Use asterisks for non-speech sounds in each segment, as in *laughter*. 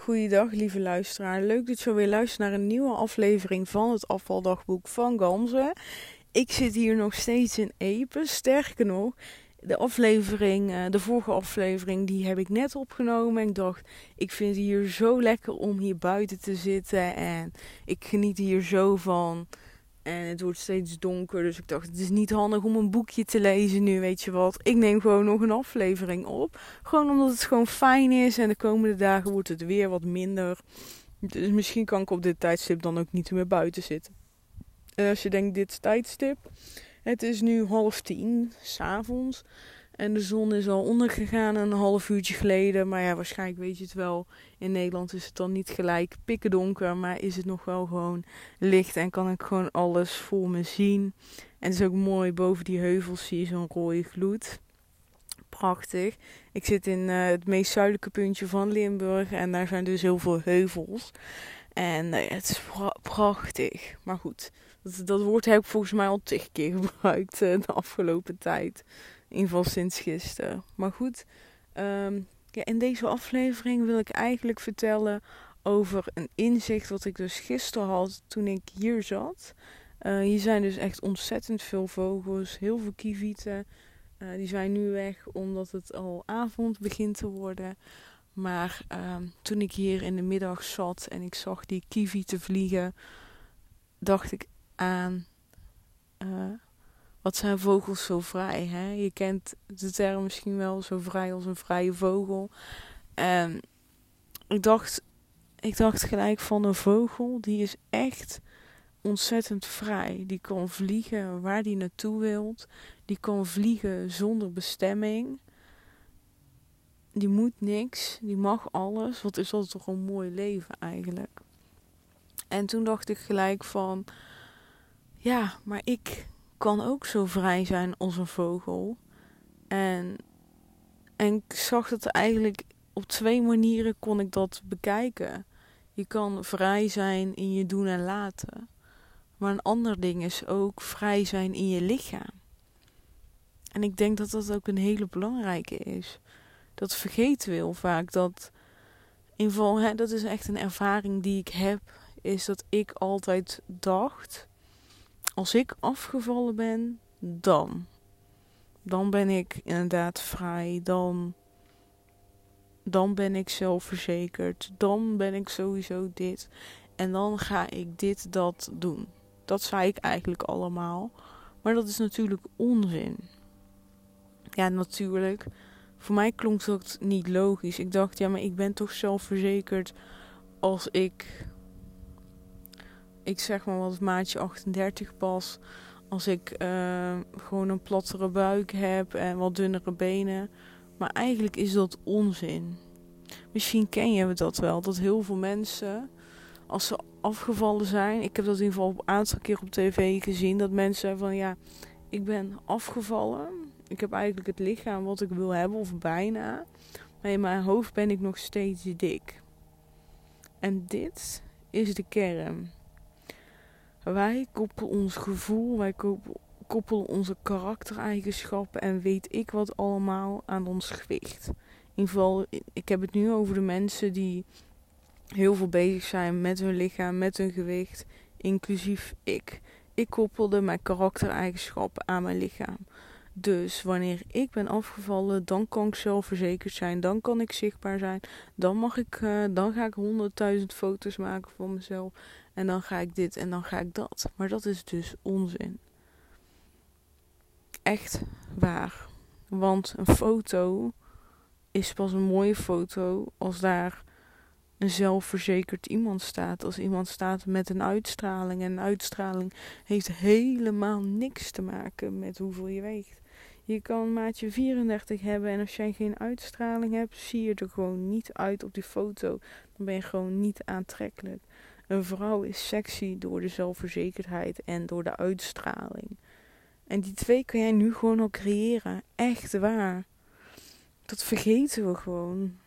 Goeiedag, lieve luisteraar. Leuk dat je weer luistert naar een nieuwe aflevering van het afvaldagboek van Gamze. Ik zit hier nog steeds in Epen. Sterker nog, de aflevering, eh, de vorige aflevering, die heb ik net opgenomen. En ik dacht, ik vind het hier zo lekker om hier buiten te zitten. En ik geniet hier zo van. En het wordt steeds donker, dus ik dacht, het is niet handig om een boekje te lezen nu, weet je wat. Ik neem gewoon nog een aflevering op. Gewoon omdat het gewoon fijn is en de komende dagen wordt het weer wat minder. Dus misschien kan ik op dit tijdstip dan ook niet meer buiten zitten. En als je denkt, dit tijdstip, het is nu half tien, s'avonds. En de zon is al ondergegaan een half uurtje geleden. Maar ja, waarschijnlijk weet je het wel. In Nederland is het dan niet gelijk pikken donker. Maar is het nog wel gewoon licht. En kan ik gewoon alles voor me zien. En het is ook mooi. Boven die heuvels zie je zo'n rode gloed. Prachtig. Ik zit in uh, het meest zuidelijke puntje van Limburg. En daar zijn dus heel veel heuvels. En uh, het is pra prachtig. Maar goed, dat, woord heb ik volgens mij al tig keer *laughs* gebruikt uh, de afgelopen tijd. In sinds gisteren. Maar goed, um, ja, in deze aflevering wil ik eigenlijk vertellen over een inzicht wat ik dus gisteren had toen ik hier zat. Uh, hier zijn dus echt ontzettend veel vogels, heel veel kievieten. Uh, die zijn nu weg omdat het al avond begint te worden. Maar uh, toen ik hier in de middag zat en ik zag die kievieten vliegen, dacht ik aan uh, wat zijn vogels zo vrij? Hè? Je kent de term misschien wel, zo vrij als een vrije vogel. En ik dacht, ik dacht gelijk van een vogel, die is echt ontzettend vrij. Die kan vliegen waar die naartoe wilt. Die kan vliegen zonder bestemming. Die moet niks, die mag alles. Wat is dat toch een mooi leven eigenlijk. En toen dacht ik gelijk van, ja, maar ik kan ook zo vrij zijn als een vogel. En, en ik zag dat eigenlijk op twee manieren kon ik dat bekijken. Je kan vrij zijn in je doen en laten. Maar een ander ding is ook vrij zijn in je lichaam. En ik denk dat dat ook een hele belangrijke is. Dat vergeten we heel vaak. Dat, in geval, hè, dat is echt een ervaring die ik heb. Is dat ik altijd dacht als ik afgevallen ben, dan. Dan ben ik inderdaad vrij. Dan, dan ben ik zelfverzekerd. Dan ben ik sowieso dit. En dan ga ik dit, dat doen. Dat zei ik eigenlijk allemaal. Maar dat is natuurlijk onzin. Ja, natuurlijk. Voor mij klonk dat niet logisch. Ik dacht, ja, maar ik ben toch zelfverzekerd als ik ik zeg maar wat maatje 38 pas. Als ik uh, gewoon een plattere buik heb en wat dunnere benen. Maar eigenlijk is dat onzin. Misschien ken je dat wel. Dat heel veel mensen, als ze afgevallen zijn. Ik heb dat in ieder geval een aantal keer op tv gezien. Dat mensen van ja, ik ben afgevallen. Ik heb eigenlijk het lichaam wat ik wil hebben, of bijna. Maar in mijn hoofd ben ik nog steeds dik. En dit is de kern. Wij koppelen ons gevoel, wij koppelen onze karaktereigenschappen en weet ik wat allemaal aan ons gewicht. In ieder geval, ik heb het nu over de mensen die heel veel bezig zijn met hun lichaam, met hun gewicht, inclusief ik. Ik koppelde mijn karaktereigenschappen aan mijn lichaam. Dus wanneer ik ben afgevallen, dan kan ik zelfverzekerd zijn, dan kan ik zichtbaar zijn, dan mag ik, uh, dan ga ik honderdduizend foto's maken van mezelf en dan ga ik dit en dan ga ik dat. Maar dat is dus onzin. Echt waar. Want een foto is pas een mooie foto als daar een zelfverzekerd iemand staat. Als iemand staat met een uitstraling. En een uitstraling heeft helemaal niks te maken met hoeveel je weegt. Je kan maatje 34 hebben en als jij geen uitstraling hebt, zie je er gewoon niet uit op die foto. Dan ben je gewoon niet aantrekkelijk. Een vrouw is sexy door de zelfverzekerdheid en door de uitstraling. En die twee kan jij nu gewoon al creëren. Echt waar. Dat vergeten we gewoon.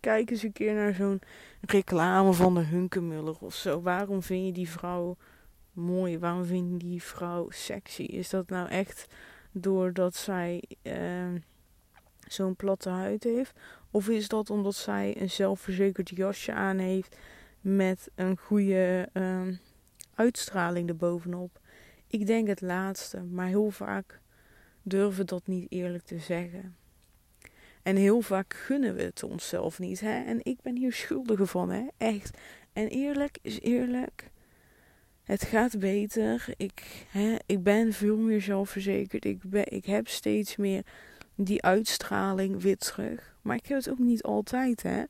Kijk eens een keer naar zo'n reclame van de Hunkemuller of zo. Waarom vind je die vrouw mooi? Waarom vind je die vrouw sexy? Is dat nou echt doordat zij uh, zo'n platte huid heeft? Of is dat omdat zij een zelfverzekerd jasje aan heeft met een goede uh, uitstraling erbovenop? Ik denk het laatste, maar heel vaak durven dat niet eerlijk te zeggen. En heel vaak gunnen we het onszelf niet. Hè? En ik ben hier schuldige van, hè? echt. En eerlijk is eerlijk. Het gaat beter. Ik, hè, ik ben veel meer zelfverzekerd. Ik, ben, ik heb steeds meer die uitstraling weer terug. Maar ik heb het ook niet altijd, hè.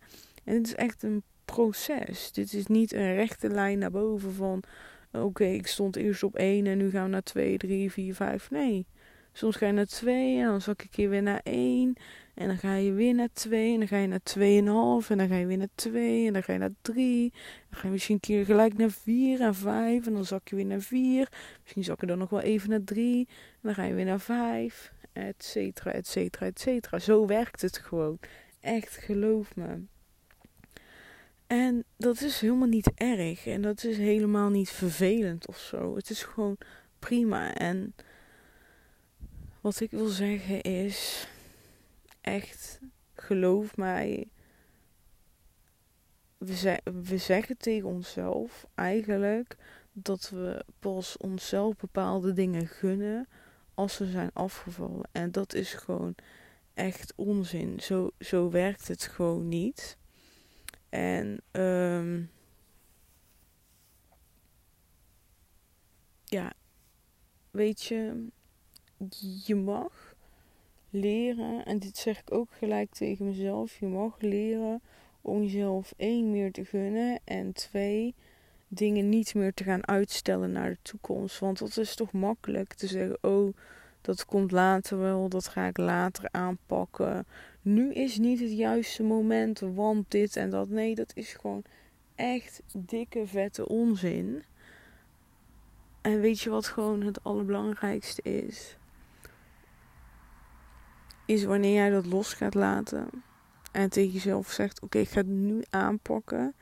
En het is echt een proces. Dit is niet een rechte lijn naar boven van... Oké, ik stond eerst op 1 en nu gaan we naar 2, 3, 4, 5. Nee. Soms ga je naar 2 en dan zak ik keer weer naar 1. En dan ga je weer naar 2 en dan ga je naar 2,5 en dan ga je weer naar 2 en dan ga je naar 3. Dan ga je misschien een keer gelijk naar 4 en 5 en dan zak je weer naar 4. Misschien zak je dan nog wel even naar 3 en dan ga je weer naar 5, et cetera, et cetera, et cetera. Zo werkt het gewoon. Echt, geloof me. En dat is helemaal niet erg en dat is helemaal niet vervelend of zo. Het is gewoon prima en wat ik wil zeggen is echt, geloof mij, we, we zeggen tegen onszelf eigenlijk dat we pas onszelf bepaalde dingen gunnen als ze zijn afgevallen. En dat is gewoon echt onzin. Zo, zo werkt het gewoon niet. En um, ja, weet je, je mag leren, en dit zeg ik ook gelijk tegen mezelf, je mag leren om jezelf één meer te gunnen en twee dingen niet meer te gaan uitstellen naar de toekomst. Want dat is toch makkelijk te zeggen, oh, dat komt later wel, dat ga ik later aanpakken. Nu is niet het juiste moment, want dit en dat. Nee, dat is gewoon echt dikke vette onzin. En weet je wat gewoon het allerbelangrijkste is? Is wanneer jij dat los gaat laten en tegen jezelf zegt: Oké, ik ga het nu aanpakken.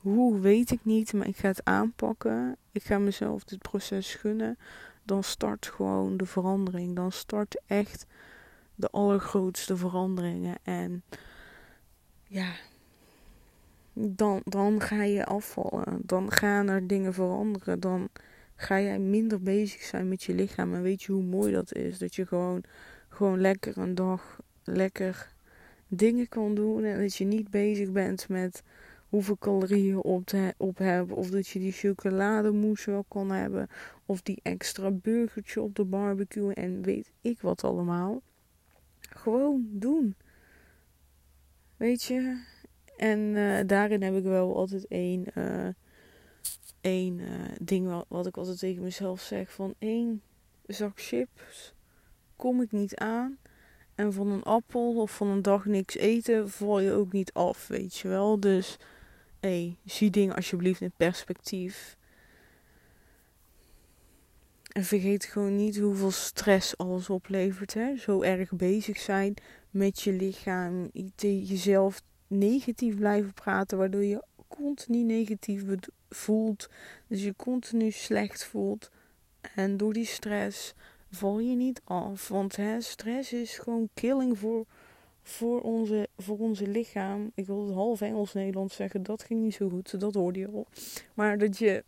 Hoe weet ik niet, maar ik ga het aanpakken. Ik ga mezelf dit proces gunnen. Dan start gewoon de verandering. Dan start echt de allergrootste veranderingen. En ja, dan, dan ga je afvallen. Dan gaan er dingen veranderen. Dan ga jij minder bezig zijn met je lichaam. En weet je hoe mooi dat is? Dat je gewoon gewoon lekker een dag lekker dingen kan doen. En dat je niet bezig bent met hoeveel calorieën op, te, op hebben. Of dat je die chocolademousse wel kan hebben. Of die extra burgertje op de barbecue. En weet ik wat allemaal. Gewoon doen. Weet je? En uh, daarin heb ik wel altijd één, uh, één uh, ding wat, wat ik altijd tegen mezelf zeg. Van één zak chips kom ik niet aan. En van een appel of van een dag niks eten val je ook niet af, weet je wel. Dus hey, zie dingen alsjeblieft in perspectief. En vergeet gewoon niet hoeveel stress alles oplevert. Hè? Zo erg bezig zijn met je lichaam. Jezelf negatief blijven praten. Waardoor je continu negatief voelt. Dus je continu slecht voelt. En door die stress val je niet af. Want hè, stress is gewoon killing voor, voor, onze, voor onze lichaam. Ik wil het half Engels-Nederlands zeggen. Dat ging niet zo goed. Dat hoorde je al. Maar dat je...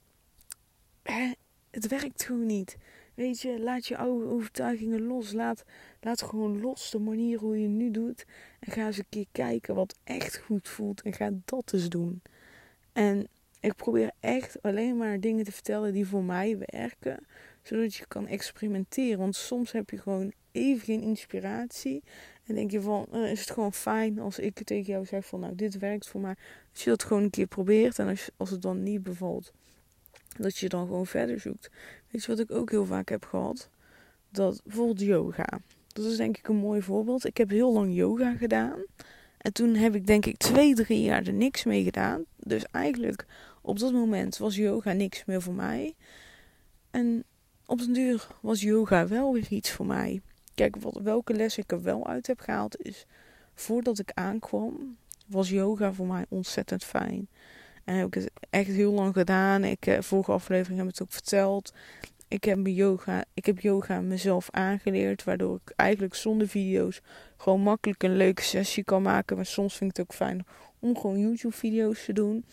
Het werkt gewoon niet. Weet je, laat je oude overtuigingen los. Laat, laat gewoon los de manier hoe je nu doet. En ga eens een keer kijken wat echt goed voelt. En ga dat eens doen. En ik probeer echt alleen maar dingen te vertellen die voor mij werken zodat je kan experimenteren. Want soms heb je gewoon even geen inspiratie. En denk je van, uh, is het gewoon fijn als ik tegen jou zeg van, nou, dit werkt voor mij. Dat je dat gewoon een keer probeert. En als, als het dan niet bevalt, dat je dan gewoon verder zoekt. Weet je wat ik ook heel vaak heb gehad? Dat bijvoorbeeld yoga. Dat is denk ik een mooi voorbeeld. Ik heb heel lang yoga gedaan. En toen heb ik denk ik twee, drie jaar er niks mee gedaan. Dus eigenlijk op dat moment was yoga niks meer voor mij. En op den duur was yoga wel weer iets voor mij. Kijk, wat, welke les ik er wel uit heb gehaald is... Voordat ik aankwam, was yoga voor mij ontzettend fijn. En heb ik het echt heel lang gedaan. Ik, eh, vorige aflevering heb ik het ook verteld. Ik heb, yoga, ik heb yoga mezelf aangeleerd, waardoor ik eigenlijk zonder video's gewoon makkelijk een leuke sessie kan maken. Maar soms vind ik het ook fijn om gewoon YouTube-video's te doen.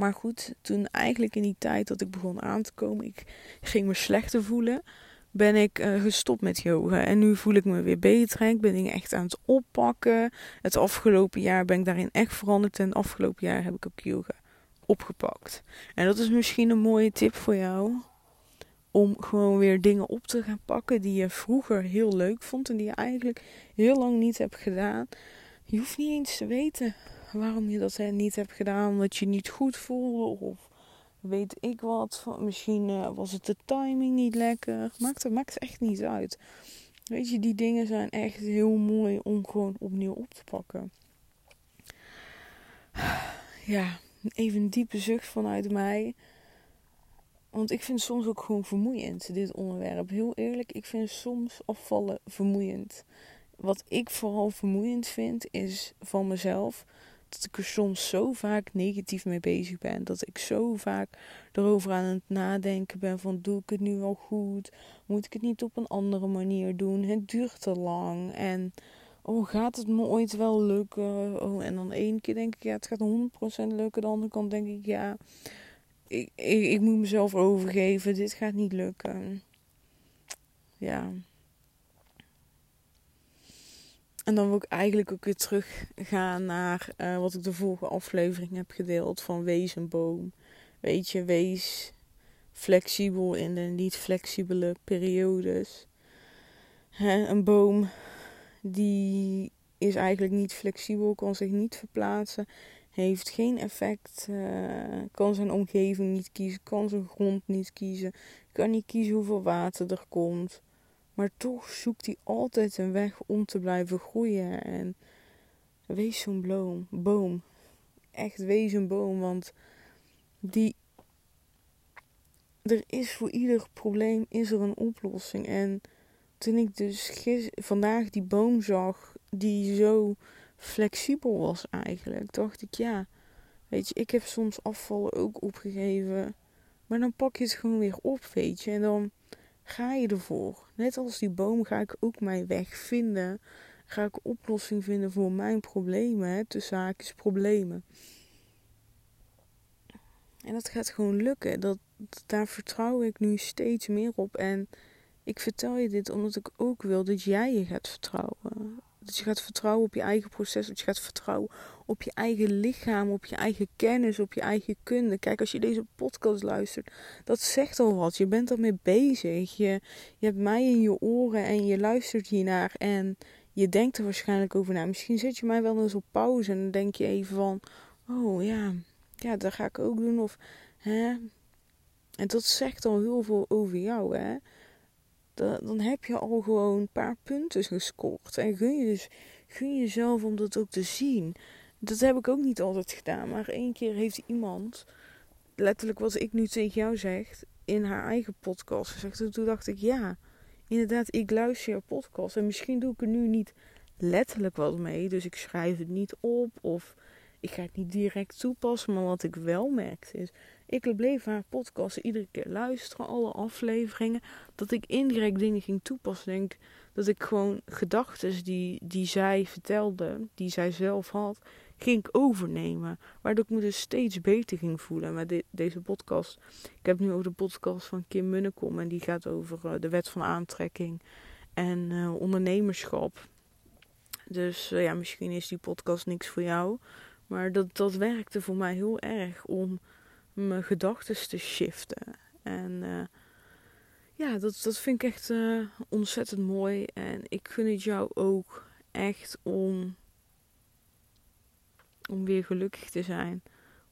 Maar goed, toen eigenlijk in die tijd dat ik begon aan te komen, ik ging me slechter voelen, ben ik uh, gestopt met yoga. En nu voel ik me weer beter. Ik ben dingen echt aan het oppakken. Het afgelopen jaar ben ik daarin echt veranderd. En het afgelopen jaar heb ik ook yoga opgepakt. En dat is misschien een mooie tip voor jou. Om gewoon weer dingen op te gaan pakken die je vroeger heel leuk vond. En die je eigenlijk heel lang niet hebt gedaan. Je hoeft niet eens te weten waarom je dat niet hebt gedaan. Omdat je niet goed voelde. Of weet ik wat. Misschien uh, was het de timing niet lekker. Maakt het maakt echt niet uit. Weet je, die dingen zijn echt heel mooi om gewoon opnieuw op te pakken. Ja, even een diepe zucht vanuit mij. Want ik vind soms ook gewoon vermoeiend, dit onderwerp. Heel eerlijk, ik vind soms afvallen vermoeiend. Wat ik vooral vermoeiend vind, is van mezelf dat ik er soms zo vaak negatief mee bezig ben. Dat ik zo vaak erover aan het nadenken ben van doe ik het nu wel goed? Moet ik het niet op een andere manier doen? Het duurt te lang. En oh, gaat het me ooit wel lukken? Oh, en dan één keer denk ik ja, het gaat 100% lukken. De andere kant denk ik ja, ik, ik, ik moet mezelf overgeven. Dit gaat niet lukken. Ja. En dan wil ik eigenlijk ook weer teruggaan naar uh, wat ik de vorige aflevering heb gedeeld van wees een boom. Weet je, wees flexibel in de niet flexibele periodes. Hè, een boom die is eigenlijk niet flexibel, kan zich niet verplaatsen, heeft geen effect, uh, kan zijn omgeving niet kiezen, kan zijn grond niet kiezen, kan niet kiezen hoeveel water er komt. Maar toch zoekt hij altijd een weg om te blijven groeien. En wees zo'n boom. boom. Echt wees een boom. Want die. Er is voor ieder probleem is er een oplossing. En toen ik dus vandaag die boom zag, die zo flexibel was eigenlijk, dacht ik ja. Weet je, ik heb soms afvallen ook opgegeven. Maar dan pak je het gewoon weer op, weet je. En dan ga je ervoor. Net als die boom ga ik ook mijn weg vinden. Ga ik oplossing vinden voor mijn problemen. Hè, tussen haakjes problemen. En dat gaat gewoon lukken. Dat, daar vertrouw ik nu steeds meer op. En ik vertel je dit omdat ik ook wil dat jij je gaat vertrouwen. Dat je gaat vertrouwen op je eigen proces. Dat je gaat vertrouwen op je eigen lichaam, op je eigen kennis, op je eigen kunde. Kijk, als je deze podcast luistert, dat zegt al wat. Je bent ermee bezig. Je, je hebt mij in je oren en je luistert hiernaar. En je denkt er waarschijnlijk over na. Misschien zet je mij wel eens op pauze en dan denk je even van... Oh ja, ja, dat ga ik ook doen. Of, hè. En dat zegt al heel veel over jou, hè dan heb je al gewoon een paar punten gescoord. En gun je, dus, gun jezelf om dat ook te zien. Dat heb ik ook niet altijd gedaan. Maar één keer heeft iemand, letterlijk wat ik nu tegen jou zeg, in haar eigen podcast gezegd. En toen dacht ik, ja, inderdaad, ik luister podcast. En misschien doe ik er nu niet letterlijk wat mee. Dus ik schrijf het niet op of ik ga het niet direct toepassen. Maar wat ik wel merkte is, ik bleef haar podcast iedere keer luisteren, alle afleveringen. Dat ik indirect dingen ging toepassen. Denk dat ik gewoon gedachten die, die zij vertelde, die zij zelf had, ging overnemen. Waardoor ik me dus steeds beter ging voelen met deze podcast. Ik heb nu ook de podcast van Kim Munnekom. En die gaat over uh, de wet van aantrekking en uh, ondernemerschap. Dus uh, ja, misschien is die podcast niks voor jou. Maar dat, dat werkte voor mij heel erg om mijn gedachten te shiften. En uh, ja, dat, dat vind ik echt uh, ontzettend mooi. En ik gun het jou ook echt om, om weer gelukkig te zijn.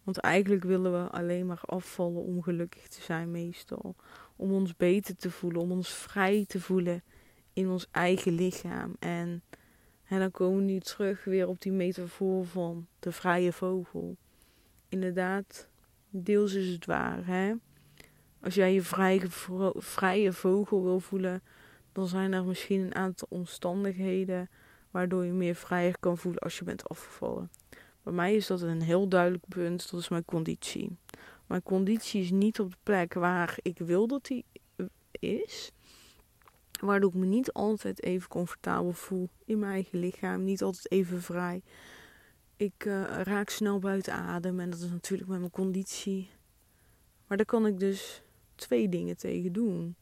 Want eigenlijk willen we alleen maar afvallen om gelukkig te zijn, meestal. Om ons beter te voelen, om ons vrij te voelen in ons eigen lichaam. En, en dan komen we nu terug weer op die metafoor van de vrije vogel. Inderdaad, deels is het waar. Hè? Als jij je vrije, vrije vogel wil voelen, dan zijn er misschien een aantal omstandigheden waardoor je meer vrijer kan voelen als je bent afgevallen. Bij mij is dat een heel duidelijk punt, dat is mijn conditie. Mijn conditie is niet op de plek waar ik wil dat die is. Waardoor ik me niet altijd even comfortabel voel in mijn eigen lichaam. Niet altijd even vrij. Ik uh, raak snel buiten adem. En dat is natuurlijk met mijn conditie. Maar daar kan ik dus twee dingen tegen doen.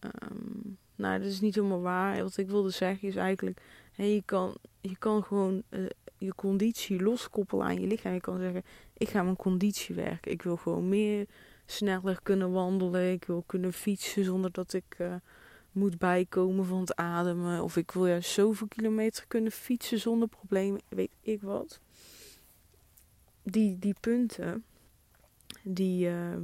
Um, nou, dat is niet helemaal waar. Wat ik wilde zeggen is eigenlijk... Hey, je, kan, je kan gewoon uh, je conditie loskoppelen aan je lichaam. Je kan zeggen, ik ga mijn conditie werken. Ik wil gewoon meer sneller kunnen wandelen. Ik wil kunnen fietsen zonder dat ik uh, moet bijkomen van het ademen. Of ik wil juist zoveel kilometer kunnen fietsen zonder problemen. Weet ik wat. Die, die punten, die, uh,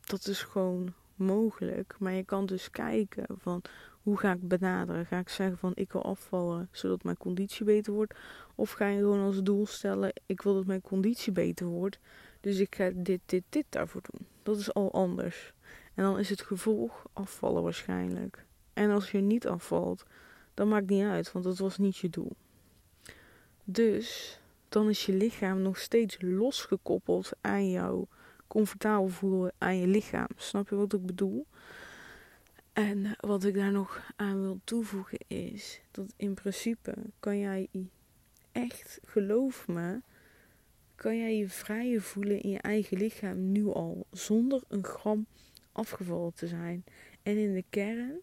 dat is gewoon mogelijk. Maar je kan dus kijken van hoe ga ik benaderen? Ga ik zeggen van ik wil afvallen zodat mijn conditie beter wordt? Of ga je gewoon als doel stellen ik wil dat mijn conditie beter wordt. Dus ik ga dit, dit, dit daarvoor doen. Dat is al anders. En dan is het gevolg afvallen waarschijnlijk. En als je niet afvalt, dan maakt niet uit, want dat was niet je doel. Dus dan is je lichaam nog steeds losgekoppeld aan jou comfortabel voelen aan je lichaam. Snap je wat ik bedoel? En wat ik daar nog aan wil toevoegen is dat in principe kan jij echt, geloof me, kan jij je vrijer voelen in je eigen lichaam nu al, zonder een gram afgevallen te zijn. En in de kern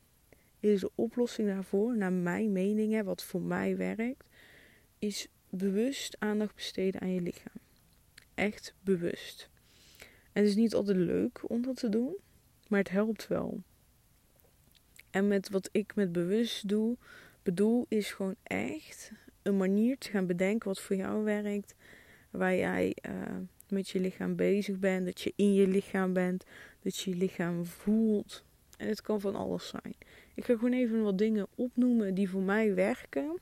is de oplossing daarvoor, naar mijn mening, wat voor mij werkt, is bewust aandacht besteden aan je lichaam. Echt bewust. En het is niet altijd leuk om dat te doen, maar het helpt wel. En met wat ik met bewust doe, bedoel, is gewoon echt een manier te gaan bedenken wat voor jou werkt. Waar jij uh, met je lichaam bezig bent, dat je in je lichaam bent, dat je je lichaam voelt. En het kan van alles zijn. Ik ga gewoon even wat dingen opnoemen die voor mij werken.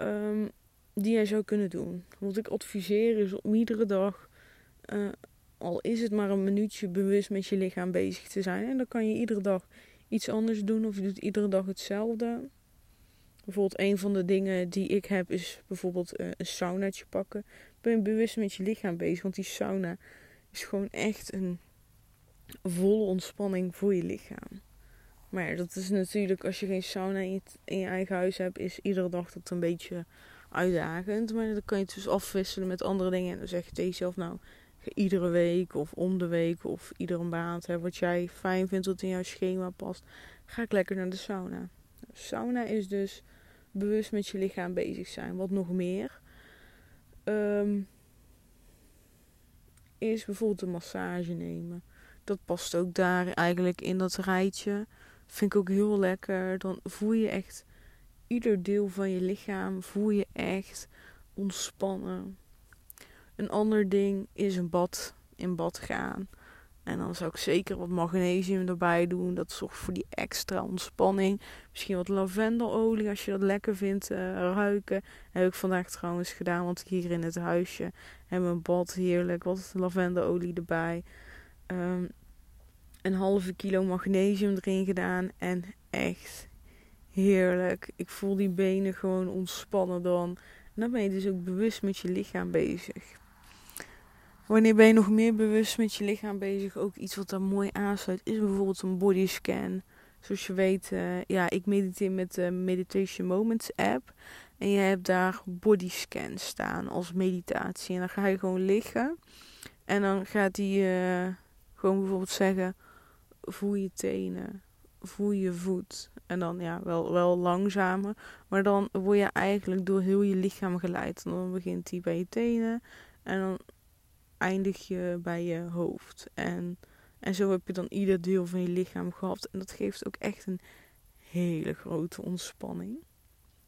Um, die jij zou kunnen doen. Wat ik adviseer is om iedere dag uh, al is het maar een minuutje bewust met je lichaam bezig te zijn. En dan kan je iedere dag iets anders doen of je doet iedere dag hetzelfde. Bijvoorbeeld een van de dingen die ik heb is bijvoorbeeld uh, een saunaatje pakken. Ben bewust met je lichaam bezig, want die sauna is gewoon echt een volle ontspanning voor je lichaam. Maar dat is natuurlijk als je geen sauna in je, in je eigen huis hebt, is iedere dag dat een beetje uitdagend. Maar dan kan je het dus afwisselen met andere dingen. En dan zeg je tegen jezelf, nou, iedere week of om de week of iedere maand, hè, wat jij fijn vindt, wat in jouw schema past, ga ik lekker naar de sauna. Sauna is dus bewust met je lichaam bezig zijn. Wat nog meer um, is bijvoorbeeld een massage nemen. Dat past ook daar eigenlijk in dat rijtje. Vind ik ook heel lekker. Dan voel je echt ieder deel van je lichaam voel je echt ontspannen. Een ander ding is een bad. In bad gaan. En dan zou ik zeker wat magnesium erbij doen. Dat zorgt voor die extra ontspanning. Misschien wat lavendelolie als je dat lekker vindt uh, ruiken. heb ik vandaag trouwens gedaan. Want hier in het huisje we een bad heerlijk. Wat lavendelolie erbij. Um, een halve kilo magnesium erin gedaan. En echt heerlijk. Ik voel die benen gewoon ontspannen dan. En dan ben je dus ook bewust met je lichaam bezig. Wanneer ben je nog meer bewust met je lichaam bezig? Ook iets wat daar mooi aansluit is bijvoorbeeld een bodyscan. Zoals je weet, uh, ja, ik mediteer met de Meditation Moments app. En je hebt daar bodyscan staan als meditatie. En dan ga je gewoon liggen. En dan gaat die uh, gewoon bijvoorbeeld zeggen: voel je tenen, voel je voet. En dan ja, wel, wel langzamer. Maar dan word je eigenlijk door heel je lichaam geleid. En dan begint die bij je tenen. En dan eindig je bij je hoofd. En, en zo heb je dan ieder deel van je lichaam gehad. En dat geeft ook echt een hele grote ontspanning.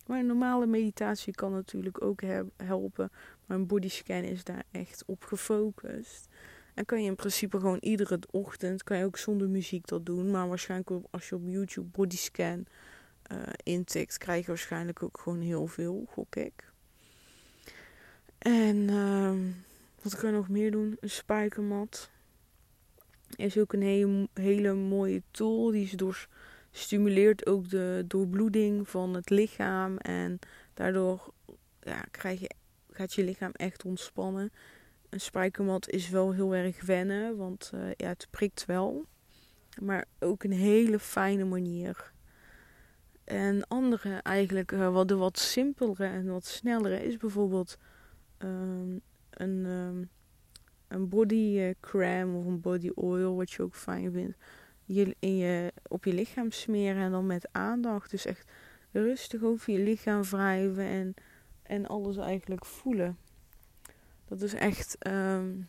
Maar een normale meditatie kan natuurlijk ook helpen. Maar een bodyscan is daar echt op gefocust. En kan je in principe gewoon iedere ochtend, kan je ook zonder muziek dat doen. Maar waarschijnlijk als je op YouTube bodyscan uh, intikt, krijg je waarschijnlijk ook gewoon heel veel, gok ik. En uh, wat kan je nog meer doen? Een spijkermat. Is ook een hele, mooie tool. Die door, stimuleert ook de doorbloeding van het lichaam. En daardoor ja, krijg je, gaat je lichaam echt ontspannen. Een spijkermat is wel heel erg wennen. Want uh, ja, het prikt wel. Maar ook een hele fijne manier. En andere eigenlijk, uh, wat de wat simpelere en wat snellere is bijvoorbeeld um, een, um, een body uh, crème of een body oil, wat je ook fijn vindt. Je, in je, op je lichaam smeren en dan met aandacht. Dus echt rustig over je lichaam wrijven en, en alles eigenlijk voelen. Dat is echt, um,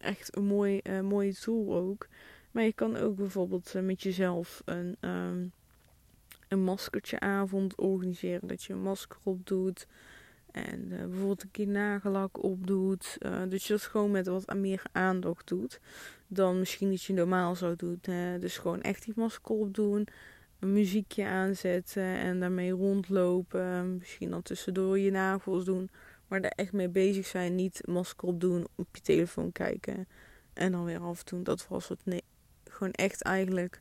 echt een mooi, uh, mooie tool ook. Maar je kan ook bijvoorbeeld uh, met jezelf een, um, een maskertje avond organiseren. Dat je een masker op doet. En uh, bijvoorbeeld een keer nagellak opdoet. Uh, dus je dat gewoon met wat meer aandacht doet. Dan misschien dat je normaal zou doen. Dus gewoon echt die masker opdoen. Een muziekje aanzetten en daarmee rondlopen. Misschien dan tussendoor je nagels doen. Maar daar echt mee bezig zijn. Niet masker opdoen, op je telefoon kijken. En dan weer af en toe. Dat was het. Nee, gewoon echt eigenlijk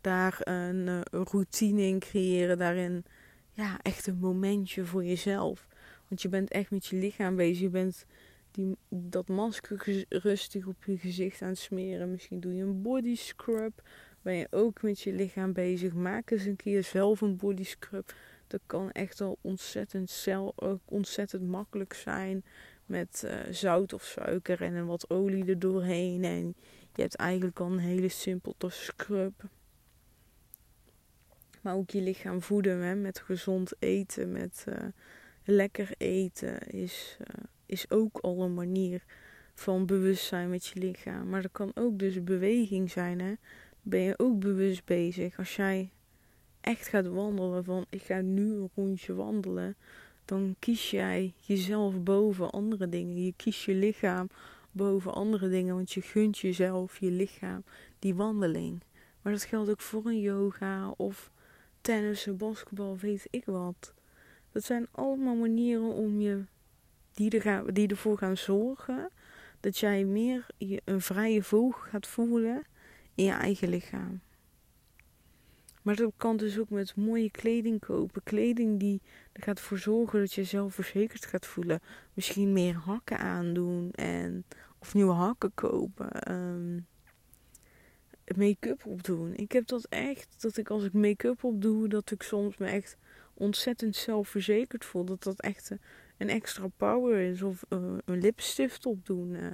daar een, een routine in creëren. Daarin ja, echt een momentje voor jezelf. Want je bent echt met je lichaam bezig. Je bent die, dat masker rustig op je gezicht aan het smeren. Misschien doe je een body scrub. Ben je ook met je lichaam bezig. Maak eens een keer zelf een body scrub. Dat kan echt al ontzettend, cel, ontzettend makkelijk zijn. Met uh, zout of suiker en wat olie er doorheen. En je hebt eigenlijk al een hele simpele scrub. Maar ook je lichaam voeden hè, met gezond eten, met uh, lekker eten is, uh, is ook al een manier van bewustzijn met je lichaam. Maar dat kan ook dus beweging zijn. Hè? Ben je ook bewust bezig. Als jij echt gaat wandelen van ik ga nu een rondje wandelen. Dan kies jij jezelf boven andere dingen. Je kiest je lichaam boven andere dingen. Want je gunt jezelf, je lichaam, die wandeling. Maar dat geldt ook voor een yoga of tennissen, basketbal, weet ik wat. Dat zijn allemaal manieren om je, die, er die ervoor gaan zorgen dat jij meer een vrije vogel gaat voelen in je eigen lichaam. Maar dat kan dus ook met mooie kleding kopen. Kleding die er gaat voor zorgen dat je zelfverzekerd gaat voelen. Misschien meer hakken aandoen en, of nieuwe hakken kopen. Um, make-up opdoen. Ik heb dat echt, dat ik als ik make-up opdoe, dat ik soms me echt ontzettend zelfverzekerd voel. Dat dat echt een extra power is. Of uh, een lipstift opdoen. Uh,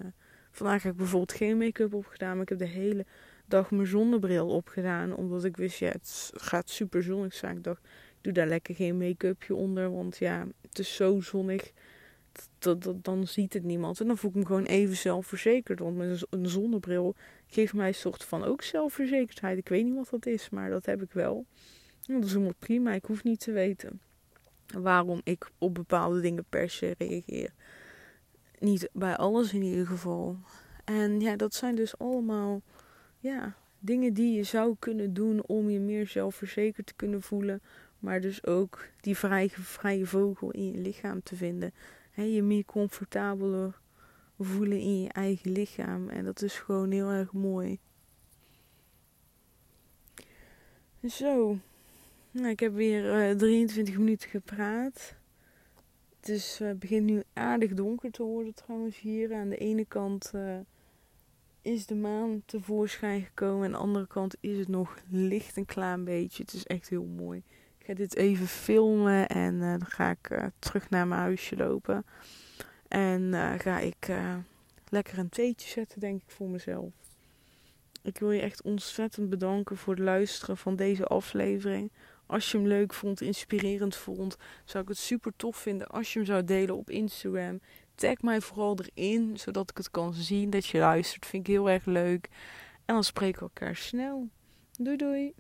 vandaag heb ik bijvoorbeeld geen make-up opgedaan, maar ik heb de hele dag mijn zonnebril opgedaan. Omdat ik wist, ja, het gaat super zonnig zijn. Ik dacht, ik doe daar lekker geen make-upje onder. Want ja, het is zo zonnig. Dat, dat, dan ziet het niemand. En dan voel ik me gewoon even zelfverzekerd. Want met een zonnebril geeft mij een soort van ook zelfverzekerdheid. Ik weet niet wat dat is, maar dat heb ik wel. Dat is helemaal prima. Ik hoef niet te weten waarom ik op bepaalde dingen per se reageer. Niet bij alles in ieder geval. En ja, dat zijn dus allemaal ja, dingen die je zou kunnen doen om je meer zelfverzekerd te kunnen voelen. Maar dus ook die vrije, vrije vogel in je lichaam te vinden. He, je meer comfortabeler voelen in je eigen lichaam. En dat is gewoon heel erg mooi. Zo. Nou, ik heb weer uh, 23 minuten gepraat. Het uh, begint nu aardig donker te worden trouwens hier. Aan de ene kant uh, is de maan tevoorschijn gekomen. Aan de andere kant is het nog licht een klein beetje. Het is echt heel mooi. Ik ga dit even filmen en dan ga ik terug naar mijn huisje lopen. En ga ik lekker een theetje zetten, denk ik, voor mezelf. Ik wil je echt ontzettend bedanken voor het luisteren van deze aflevering. Als je hem leuk vond, inspirerend vond, zou ik het super tof vinden als je hem zou delen op Instagram. Tag mij vooral erin, zodat ik het kan zien dat je luistert. Vind ik heel erg leuk. En dan spreken we elkaar snel. Doei doei.